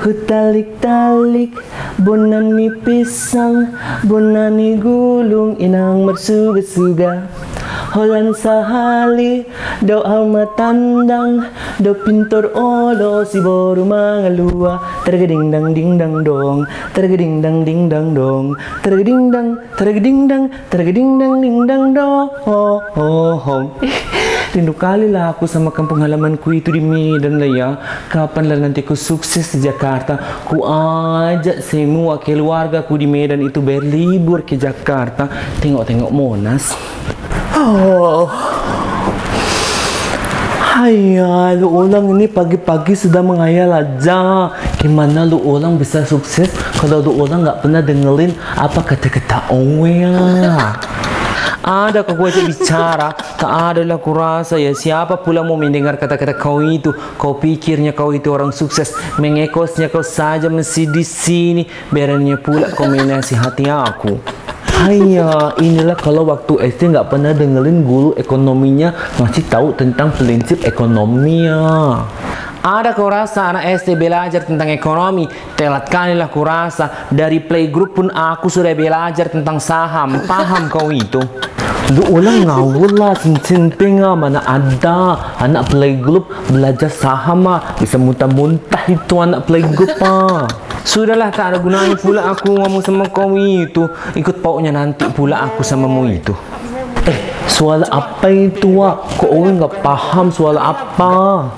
Hutalik-talik Bonani pisang Bonani gulung Inang mersuga-suga. Holan sahali Do matandang Do pintor olo Si boru mangalua. Tergeding dang ding dang dong. Tergeding dang ding dang dong. Tergeding dang Tergeding dang Tergeding dang ding dang dong Oh oh oh Rindu kali lah aku sama kampung halamanku itu di Medan lah ya. Kapan lah nanti aku sukses di Jakarta. Ku ajak semua keluarga ku di Medan itu berlibur ke Jakarta. Tengok-tengok Monas. Oh. Hayya, lu ulang ini pagi-pagi sudah menghayal aja. Gimana lu ulang bisa sukses kalau lu ulang nggak pernah dengerin apa kata-kata Owe ya? Ada kau bicara, tak ada lah kurasa ya siapa pula mau mendengar kata-kata kau itu. Kau pikirnya kau itu orang sukses, mengekosnya kau saja masih di sini. Beraninya pula kau menasihati aku. Hanya inilah kalau waktu SD nggak pernah dengerin guru ekonominya masih tahu tentang prinsip ekonominya. Ada kau rasa anak SD belajar tentang ekonomi? Telat kali lah kau rasa. Dari playgroup pun aku sudah belajar tentang saham. Paham kau itu? Lu ulang ngawur lah, cincin penga mana ada anak playgroup belajar saham ah bisa muntah-muntah itu anak playgroup ah. Sudahlah tak ada gunanya pula aku ngomong sama kau itu. Ikut paunya nanti pula aku sama mu itu. Eh, soal apa itu ah? Kok orang nggak paham soal apa?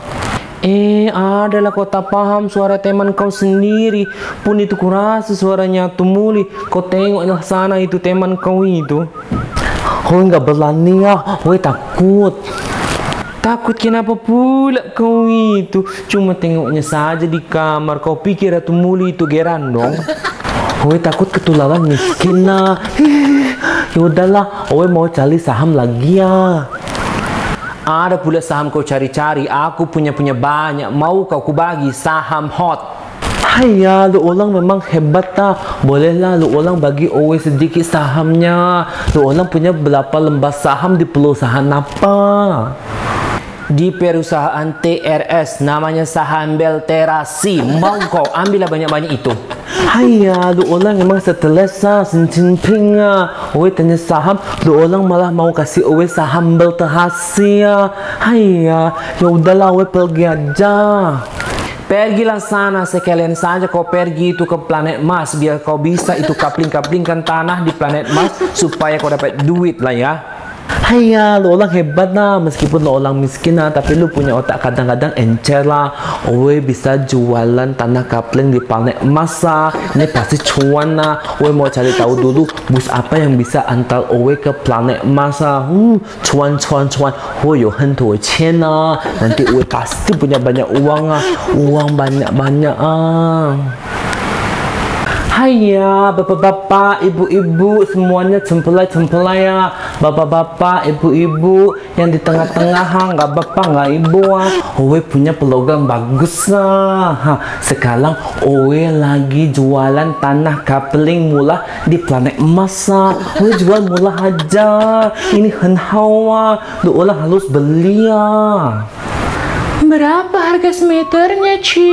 Eh, adalah kau tak paham suara teman kau sendiri. Pun itu kurasa suaranya tumuli. Kau tengoklah sana itu teman kau itu. Oh, nggak berani ya. Woi, takut. Takut kenapa pula kau itu? Cuma tengoknya saja di kamar. Kau pikir itu muli itu geran dong? Woi, takut ketularan miskin nah. Ya udahlah, Woi mau cari saham lagi ya. Ada pula saham kau cari-cari, aku punya-punya banyak. Mau kau kubagi saham hot. Haya, lu ulang memang hebat ta. Bolehlah lu ulang bagi Owe sedikit sahamnya. Lu ulang punya berapa lembar saham di perusahaan apa? Di perusahaan TRS namanya saham Belterasi. Mau kau ambillah banyak-banyak itu. Haya, lu ulang memang Xi ah. Owe tanya saham, lu ulang malah mau kasih Owe saham Belterasi ah. Haya, ya udahlah Owe pergi aja. Pergilah sana sekalian saja kau pergi itu ke planet Mars biar kau bisa itu kapling-kaplingkan tanah di planet Mars supaya kau dapat duit lah ya. kaya, lu orang hebat lah. Meskipun lu orang miskin lah tapi lu punya otak kadang-kadang encer lah. Oi bisa jualan tanah kapling di planet emas lah. Ini pasti cuan lah. Oi mau cari tahu dulu bus apa yang bisa antar Oi ke planet emas lah. Hmm, cuan cuan cuan. Oi yo hentu cien lah. Nanti Oi pasti punya banyak uang lah. Uang banyak-banyak ah Haya, bapak-bapak, ibu-ibu, semuanya cempelai-cempelai ya. Bapak-bapak, ibu-ibu, yang di tengah-tengah, nggak bapak, nggak ibu, ha. Owe punya peluang bagus lah. Ha, sekarang Owe lagi jualan tanah kapling mula di planet emas. Owe jual mula aja. Ini hen hawa, lu olah harus beli ya. Berapa harga semeternya, Ci?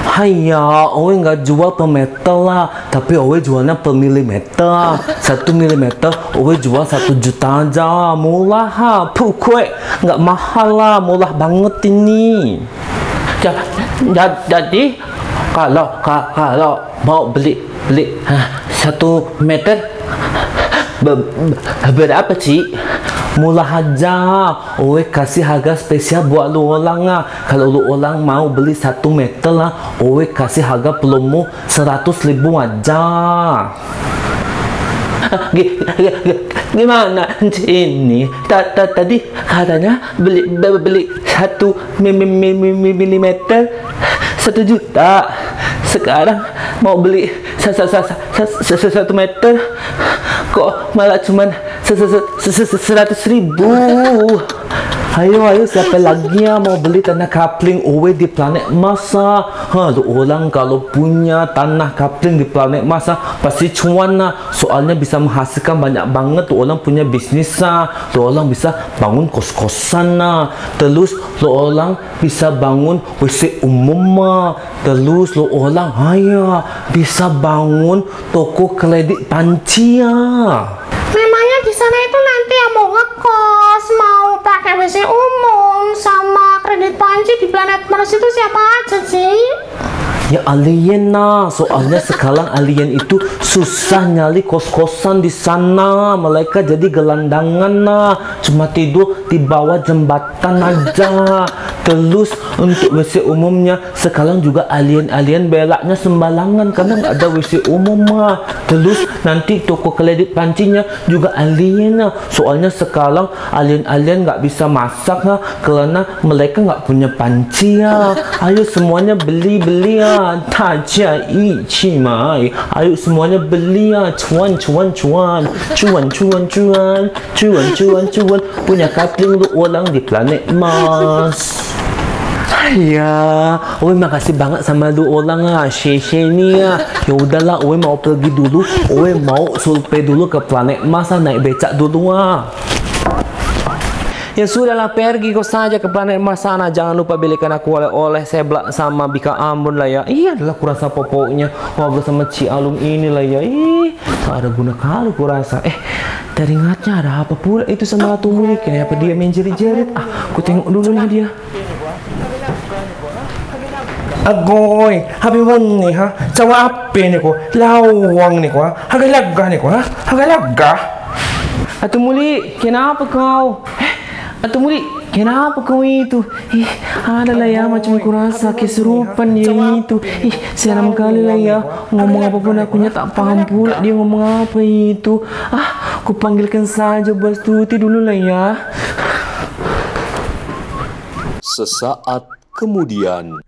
Haya, Owe nggak jual per meter lah, tapi Owe jualnya per milimeter. Satu milimeter, Owe jual satu juta aja, murah ha. Pukul, nggak mahal lah, murah banget ini. Ja, ja- jadi kalau ka- kalau mau beli beli hah, satu meter be- be- berapa sih? Murah aja, Owe kasih harga spesial buat lu orang ah. Kalau lu orang mau beli satu meter lah, Owe kasih harga promo seratus ribu aja. Gi- gi- gi- Gimana ini? Ta- ta- Tadi katanya beli be- beli satu mi- mi- mi- mi- mi- milimeter satu juta. Sekarang mau beli sa- sa- sa- sa- sa- sa- satu meter kok malah cuman se- se- se- se- se- seratus ribu. Ayo, ayo, siapa lagi yang mau beli tanah kapling away di planet masa? Ha, orang kalau punya tanah kapling di planet masa pasti cuan lah. Soalnya bisa menghasilkan banyak banget. Lu orang punya bisnis lah. Lu orang bisa bangun kos-kosan lah. Terus lu orang bisa bangun WC umum lah. Terus lu orang, ayo, bisa bangun toko kredit panci lah. WC umum, sama kredit panci di planet Mars itu siapa aja sih? Ya alien nah, soalnya sekarang alien itu susah nyali kos-kosan di sana. Mereka jadi gelandangan nah, cuma tidur di bawah jembatan aja. Terus untuk WC umumnya sekarang juga alien-alien belaknya sembarangan karena nggak ada WC umum mah. Terus nanti toko kredit pancinya juga alien nah. Soalnya sekarang alien-alien nggak bisa masak nah, karena mereka nggak punya panci ya. Ayo semuanya beli-beli ya. Cuan, tajam, ichi, mai. Ayo semuanya beli ya. Cuan, cuan, cuan. Cuan, cuan, cuan. Cuan, cuan, cuan. Punya kapling lu orang di planet Mars. Ya, Oi makasih banget sama lu orang ah, share-share ni ah. Ya udahlah, Oi mau pergi dulu. Oi mau survei dulu ke planet Mars ah. naik becak dulu ah. Ya sudahlah pergi kau saja ke planet Mars sana. Jangan lupa belikan aku oleh-oleh seblak sama Bika Ambon lah ya. Iya adalah kurasa popoknya. Ngobrol sama Ci Alung ini lah ya. Ih tak ada guna kali kurasa. Eh teringatnya ada apa pula? Itu sama Ratu Muli Kenapa dia main jerit-jerit? Ah aku tengok dulu nih dia. Agoy, habi wan ni ha, cawa ape ni ko, lawang ni ko ha, hagalaga ni ko ha, hagalaga. Ratu Muli kenapa kau? Eh Ratu Muli kenapa kau itu? Ih ada lah ya macam kurasa keserupan dia itu. Ih seram kali lah ya. Ngomong apa pun akunya tak paham pula dia ngomong apa itu. Ah aku panggilkan saja Bos Tuti dulu lah ya. Sesaat kemudian,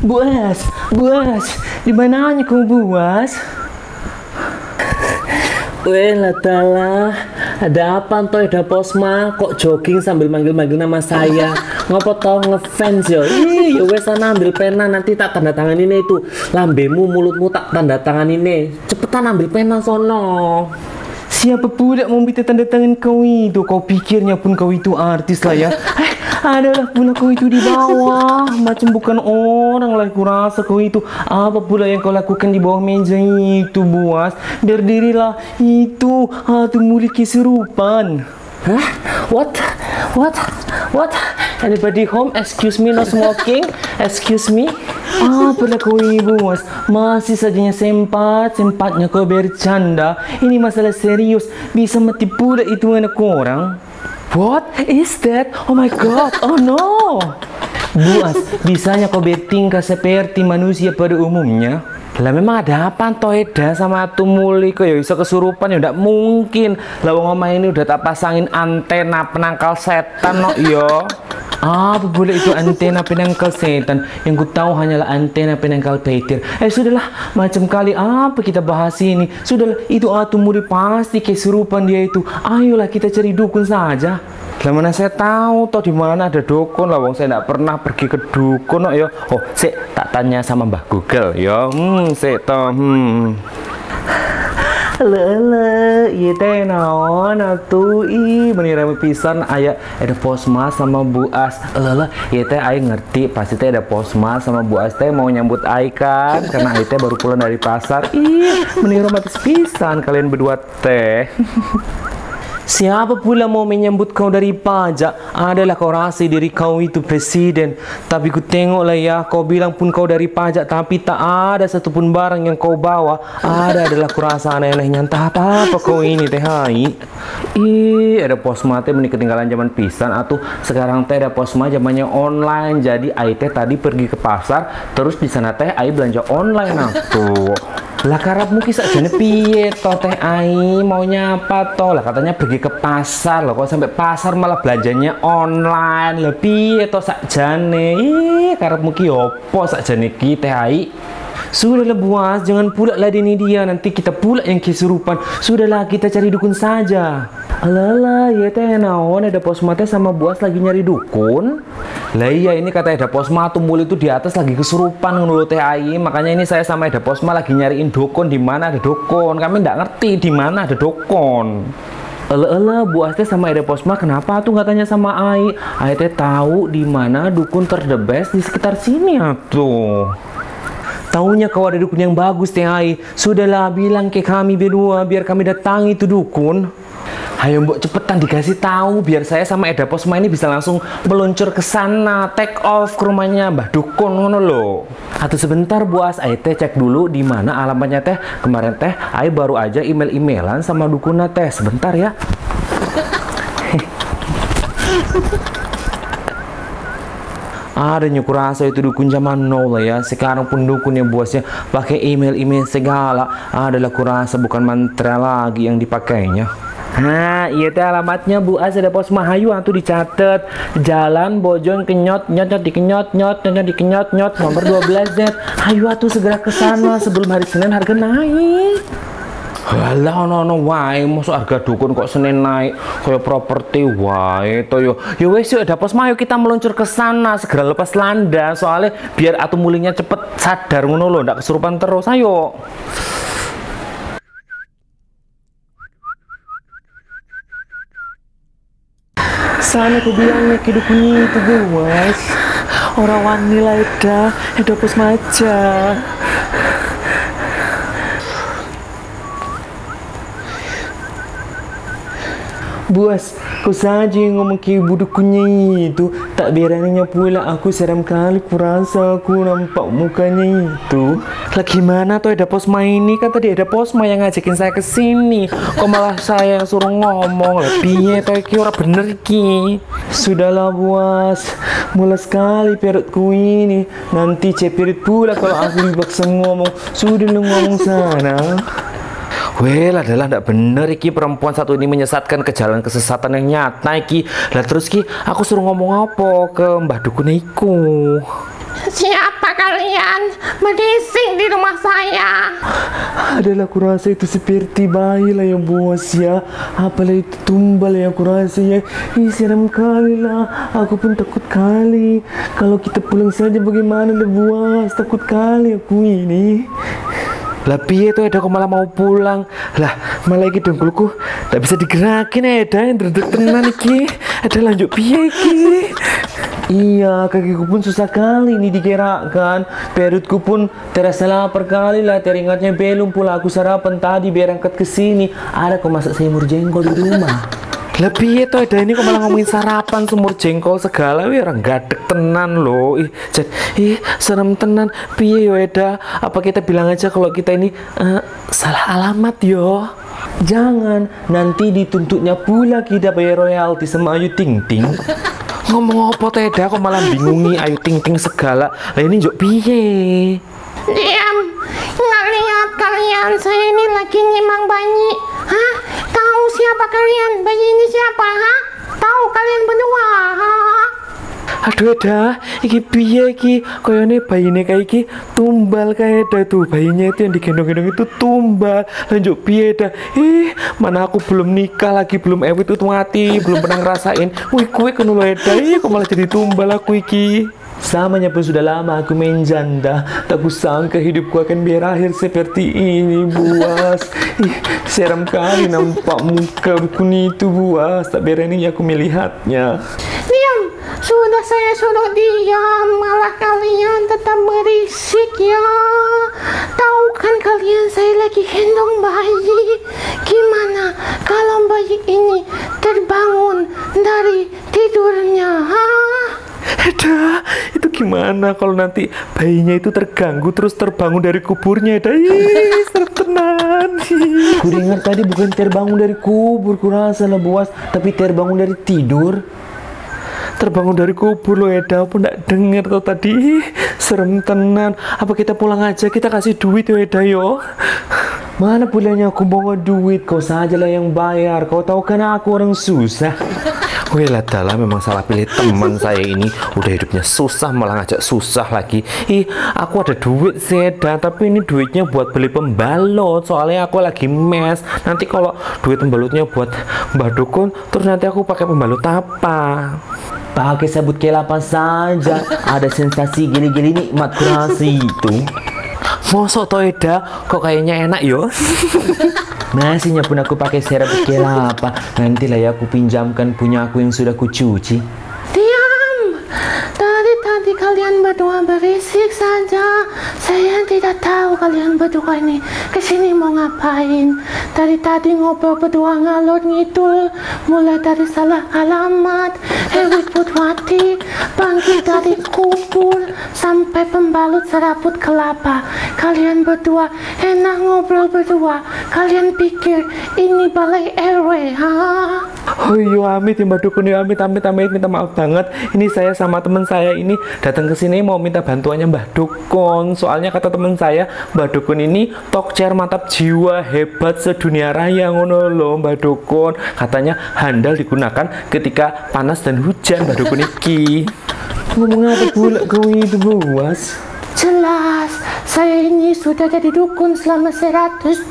Buas, Buas, di mananya kau Buas? Weh Latala, ada apa toh ada posma? Kok jogging sambil manggil-manggil nama saya? Ngopo tau ngefans yo? Ih ya wes sana ambil pena. Nanti tak tanda tangan ini itu lambemu mulutmu tak tanda tangan ini. Cepetan ambil pena sono. Siapa pula mau minta tanda tangan kau itu? Kau pikirnya pun kau itu artis lah ya? Adalah pula kau itu di bawah. Macam bukan orang lah kurasa kau itu. Apa pula yang kau lakukan di bawah meja itu, buas? Berdirilah itu. Hatu mulia keserupan. Hah? What? What? What? Anybody home? Excuse me, no smoking? Excuse me? Apalah kau ini bos Masih sajanya sempat Sempatnya kau bercanda Ini masalah serius Bisa mati pula itu anak orang What is that? Oh my god! Oh no! Buas, bisanya kau bertingkah seperti manusia pada umumnya Lah memang ada apa toh Eda sama Atu Muli kok ya bisa kesurupan ya ndak mungkin. Lah wong ini udah tak pasangin antena penangkal setan no yo. Apa boleh itu antena penangkal setan Yang ku tahu hanyalah antena penangkal petir Eh sudahlah Macam kali apa kita bahas ini Sudahlah itu Atu Muri pasti kesurupan dia itu Ayolah kita cari dukun saja Lah mana saya tahu toh di mana ada dukun lah wong saya ndak pernah pergi ke dukun no, yo. Oh, sik tak tanya sama Mbah Google yo. Hmm, sik toh. Hmm. Lele, iya teh naon atuh ih benih rame pisan aya ada posma sama Bu As. Lele, iya teh ai ngerti pasti teh ada posma sama Bu As teh mau nyambut ai kan karena ai teh baru pulang dari pasar. Ih, benih romantis pisan kalian berdua teh. Siapa pula mau menyambut kau dari pajak? Adalah kau rasa diri kau itu presiden. Tapi ku tengoklah ya, kau bilang pun kau dari pajak, tapi tak ada satupun barang yang kau bawa. Ada adalah kurasa aneh-anehnya. Entah apa-apa kau ini teh hai. Ih, ada posma teh meni ketinggalan zaman pisan atuh. Sekarang teh ada posma zamannya online. Jadi ai teh tadi pergi ke pasar, terus di sana teh ai belanja online atuh. Lah karapmu kisah jane piye toh teh ai maunya apa toh lah katanya pergi ke pasar loh kok sampai pasar malah belanjanya online lah piye toh sakjane ih karepmu ki opo sakjane ki teh ai Sudahlah buas, jangan pula ladeni dia. Nanti kita pula yang kesurupan. Sudahlah kita cari dukun saja. Alah, ya teh naon ada posma teh sama buas lagi nyari dukun. Lah iya ini kata Eda Posma Tumbul itu di atas lagi kesurupan ngono teh ai. Makanya ini saya sama Eda Posma lagi nyariin dukun di mana ada dukun. Kami nggak ngerti di mana ada dukun. Ele-ele Bu Asti sama Eda Posma kenapa tuh nggak tanya sama Ai? Ai teh tahu di mana dukun terdebes di sekitar sini atuh. Taunya kau ada dukun yang bagus teh Ai. Sudahlah bilang ke kami berdua biar kami datangi itu dukun. Ayo mbok cepetan dikasih tahu biar saya sama Eda Posma ini bisa langsung meluncur ke sana, take off ke rumahnya Mbah Dukun ngono lo. Atau sebentar buas, Ai teh cek dulu di mana alamatnya teh. Kemarin teh Ai baru aja email-emailan sama dukunnya teh. Sebentar ya. Ada nyukur rasa itu dukun zaman now lah ya. Sekarang pun dukun yang buasnya pakai email-email segala. Adalah kurasa bukan mantra lagi yang dipakainya. Nah, iya teh alamatnya Bu As ada pos Mahayu tuh dicatat. Jalan Bojong kenyot nyot nyot dikenyot nyot nyot nyot dikenyot nyot nomor 12 Z. Hayu atuh segera ke sana sebelum hari Senin harga naik. Halah ono ono wae mosok harga dukun kok Senin naik kaya properti wae to yo. Ya wes yuk ada pos Mahayu kita meluncur ke sana segera lepas landa soalnya biar atuh mulingnya cepet sadar ngono lho ndak kesurupan terus. Ayo. Sana aku bilangnya ke dukunnya itu buas Orang wani lah Eda Eda pos maja Buas, kau saja yang ngomong ke ibu dukunnya itu. Tak beraninya pula aku seram kali kurasa aku nampak mukanya itu. Lah gimana tuh ada posma ini kan tadi ada posma yang ngajakin saya ke sini. Kok malah saya yang suruh ngomong? Lebihnya tuh ki orang bener ki Sudahlah buas. Mulai sekali perutku ini. Nanti cepirit pula kalau aku dipaksa ngomong. Sudah lu ngomong sana Well adalah ndak bener iki perempuan satu ini menyesatkan ke jalan kesesatan yang nyata iki. Lah terus ki aku suruh ngomong apa ke Mbah Dukun iku. Siapa kalian berisik di rumah saya? Adalah kurasa itu seperti bayi lah yang bos ya. Apalah itu tumbal yang kurasa ya. Ih seram kali lah. Aku pun takut kali. Kalau kita pulang saja bagaimana lah buas. Takut kali aku ini. Lah piye tuh kok malah mau pulang? Lah malah iki dengkulku ndak bisa digerakin Eda yang dredeg tenan iki. Eda lanjut piye iki? Iya, kakiku pun susah kali ini digerakkan. Perutku pun terasa lapar kali lah. Teringatnya belum pula aku sarapan tadi biar angkat ke sini. Ada kok masak semur jengkol di rumah. Lebih itu ada ini kok malah ngomongin sarapan semur jengkol segala. Wih orang gadek tenan loh. Ih, jad, ih serem tenan. Piye yo Eda apa kita bilang aja kalau kita ini eh, salah alamat yo? Jangan. Nanti dituntutnya pula kita bayar royalti sama Ayu Ting Ting. Ngomong apa tuh Eda kok malah bingungi Ayu Ting Ting segala? Lah ini jok piye? Diam, nggak lihat kalian. Saya ini lagi nyimang bayi. Hah? Siapa kalian? Bayi ini siapa? Hah? Tahu kalian berdua? Hah? Aduh dah, iki piye iki? Koyone bayine kayak iki tumbal kayak dah tuh bayinya itu yang digendong-gendong itu tumbal. Lanjut piye dah? Ih, mana aku belum nikah lagi, belum ewit itu mati, belum pernah ngerasain. Wih, kue kenu dah, ih kok malah jadi tumbal aku iki. Samanya pun sudah lama aku main janda Tak kusangka hidupku akan berakhir seperti ini buas Ih, seram kali nampak muka dukun itu buas Tak berani aku melihatnya Diam, sudah saya suruh diam, malah kalian tetap berisik ya. Tahu kan kalian saya lagi gendong bayi. Gimana kalau bayi ini terbangun dari tidurnya? Hah? Eda, itu gimana kalau nanti bayinya itu terganggu terus terbangun dari kuburnya Eda? Ih, tenan. Tadi bukan terbangun dari kubur, kurasa lah buas, tapi terbangun dari tidur. Terbangun dari kubur loh Eda, aku nggak denger tuh tadi. Serem tenan. Apa kita pulang aja, kita kasih duit yo Eda yo. Mana pulangnya aku bawa duit, kau sajalah yang bayar. Kau tahu kan aku orang susah. Wih lah dalah memang salah pilih teman saya ini. Udah hidupnya susah malah ngajak susah lagi. Ih aku ada duit seda Tapi ini duitnya buat beli pembalut Soalnya aku lagi mes. Nanti kalau duit pembalutnya buat Mbak Dukun Terus nanti aku pakai pembalut apa? Pakai sabut kelapa saja. Ada sensasi gili-gili nikmat kurasi itu. Mosok toh Eda Kok kayaknya enak yo Nasinya pun aku pakai serabut kelapa. Nanti lah ya aku pinjamkan punya aku yang sudah kucuci. Kalian berdua berisik saja. Saya tidak tahu kalian berdua ini ke sini mau ngapain. Dari tadi ngobrol berdua ngalor ngidul. Mulai dari salah alamat, Hewi Putwati, bangkit dari kubur, sampai pembalut serabut kelapa. Kalian berdua enak ngobrol berdua. Kalian pikir ini balai RW, ha? Oh iya amit ya Mbak Dukun ya amit amit amit minta maaf banget. Ini saya sama teman saya ini datang ke sini mau minta bantuannya Mbak Dukun. Soalnya kata teman saya Mbak Dukun ini talk chair mantap jiwa hebat sedunia raya ngono loh Mbak Dukun. Katanya handal digunakan ketika panas dan hujan Mbak Dukun iki. Ngomong apa pula kau itu buas? Jelas, saya ini sudah jadi dukun selama 123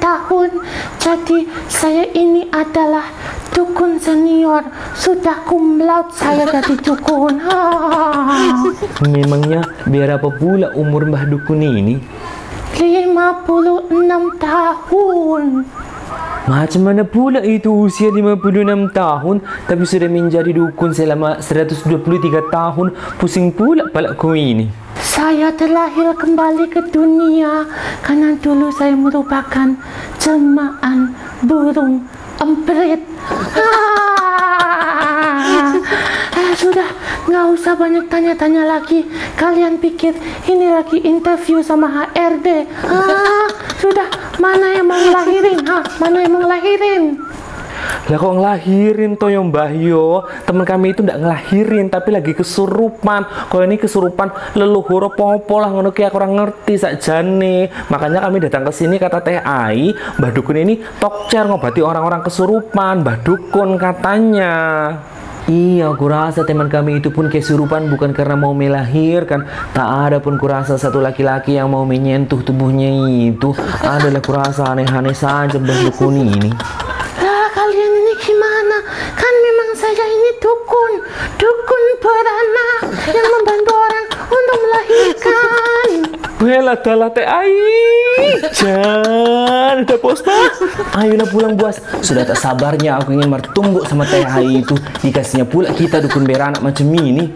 tahun. Jadi, saya ini adalah dukun senior. Sudah cum laude saya jadi dukun. Ha. Memangnya biar apa pula umur Mbah Dukun ini? 56 tahun. Macam mana pula itu usia 56 tahun tapi sudah menjadi dukun selama 123 tahun pusing pula pala kau ini. Saya terlahir kembali ke dunia karena dulu saya merupakan jelmaan burung emprit. Ah, sudah, nggak usah banyak tanya-tanya lagi. Kalian pikir ini lagi interview sama HRD? Ah, sudah, mana yang mau ngelahirin? Hah, mana yang mau ngelahirin? Lah kok ngelahirin toh ya Mbah Yo Temen kami itu ndak ngelahirin tapi lagi kesurupan Kalau ini kesurupan leluhur popo lah ngono ki aku kurang ngerti sakjane Makanya kami datang ke sini kata Teh Ai Mbah Dukun ini tokcer ngobati orang-orang kesurupan Mbah Dukun katanya Iya, aku rasa teman kami itu pun kesurupan bukan karena mau melahirkan. Tak ada pun kurasa satu laki-laki yang mau menyentuh tubuhnya itu. Adalah kurasa aneh-aneh saja Mbah Dukun ini. Lah kalian ini gimana? Kan memang saya ini dukun, dukun beranak yang membantu orang untuk melahirkan. Bela dalah Teh Ai Jan udah posta Ayolah pulang buas. Sudah tak sabarnya aku ingin bertumbuk sama Teh Ai itu. Dikasihnya pula kita dukun beranak macam ini.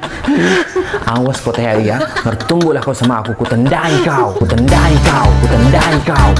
Awas kau Teh Ai ya. Bertumbuklah kau sama aku. Kutendai kau. Kutendai kau. Kutendai kau.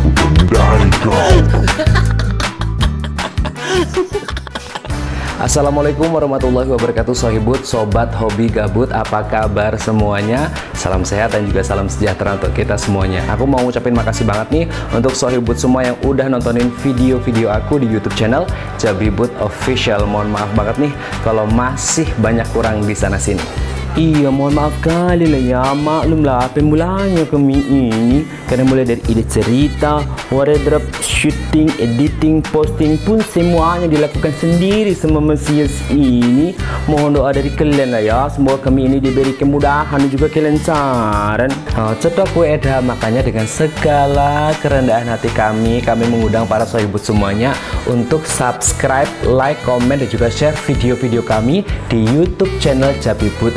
Assalamualaikum warahmatullahi wabarakatuh Sohibut, Sobat Hobi Gabut Apa kabar semuanya? Salam sehat dan juga salam sejahtera untuk kita semuanya. Aku mau ngucapin makasih banget nih Untuk Sohibut semua yang udah nontonin video-video aku di youtube channel Jabibut Official. Mohon maaf banget nih Kalau masih banyak kurang di sana sini Iya, mohon maaf kali lah ya. Maklumlah, pemulanya kami ini. Karena mulai dari ide cerita, wardrobe, shooting, editing, posting pun semuanya dilakukan sendiri sama Mesias ini. Mohon doa dari kalian lah ya. Semoga kami ini diberi kemudahan dan juga kelancaran. Oh, cetok kue eda, makanya dengan segala kerendahan hati kami, kami mengundang para sohibut semuanya untuk subscribe, like, komen, dan juga share video-video kami di YouTube channel Jabibut